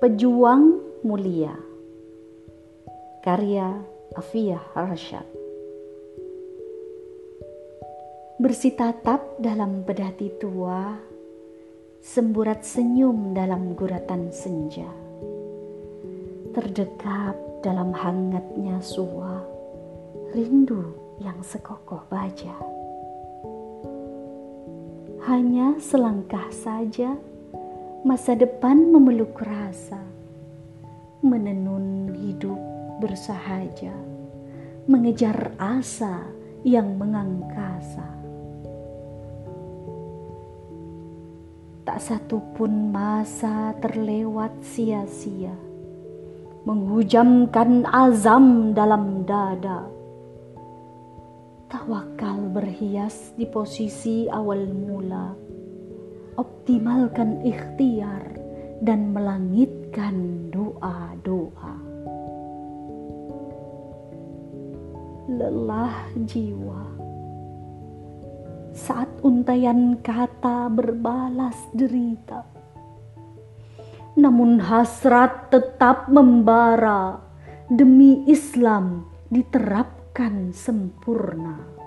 Pejuang Mulia. Karya Afiyah Rashad. Bersitatap dalam pedati tua Semburat senyum dalam guratan senja. Terdekap dalam hangatnya sua Rindu yang sekokoh baja. Hanya selangkah saja masa depan memeluk rasa, menenun hidup bersahaja, mengejar asa yang mengangkasa. Tak satu pun masa terlewat sia-sia, menghujamkan azam dalam dada. Tawakal berhias di posisi awal mula optimalkan ikhtiar dan melangitkan doa-doa. Lelah jiwa saat untayan kata berbalas derita. Namun hasrat tetap membara demi Islam diterapkan sempurna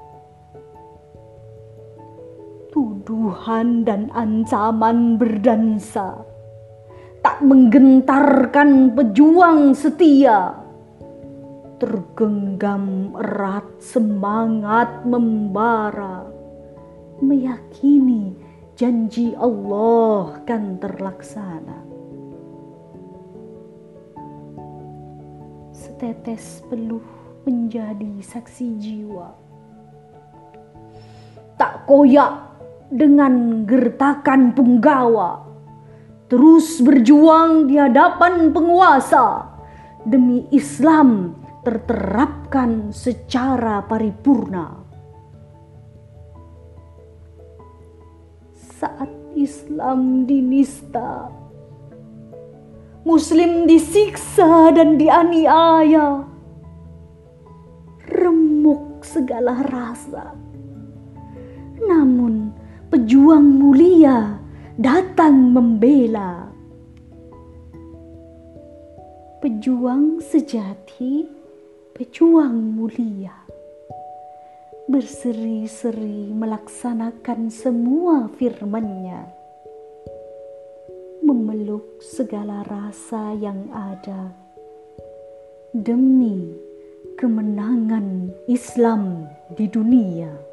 tuduhan dan ancaman berdansa. Tak menggentarkan pejuang setia. Tergenggam erat semangat membara. Meyakini janji Allah kan terlaksana. Setetes peluh menjadi saksi jiwa. Tak koyak dengan gertakan punggawa, terus berjuang di hadapan penguasa demi Islam terterapkan secara paripurna. Saat Islam dinista, Muslim disiksa dan dianiaya, remuk segala rasa. Pejuang mulia datang membela. Pejuang sejati, pejuang mulia. Berseri-seri melaksanakan semua firman-Nya. Memeluk segala rasa yang ada demi kemenangan Islam di dunia.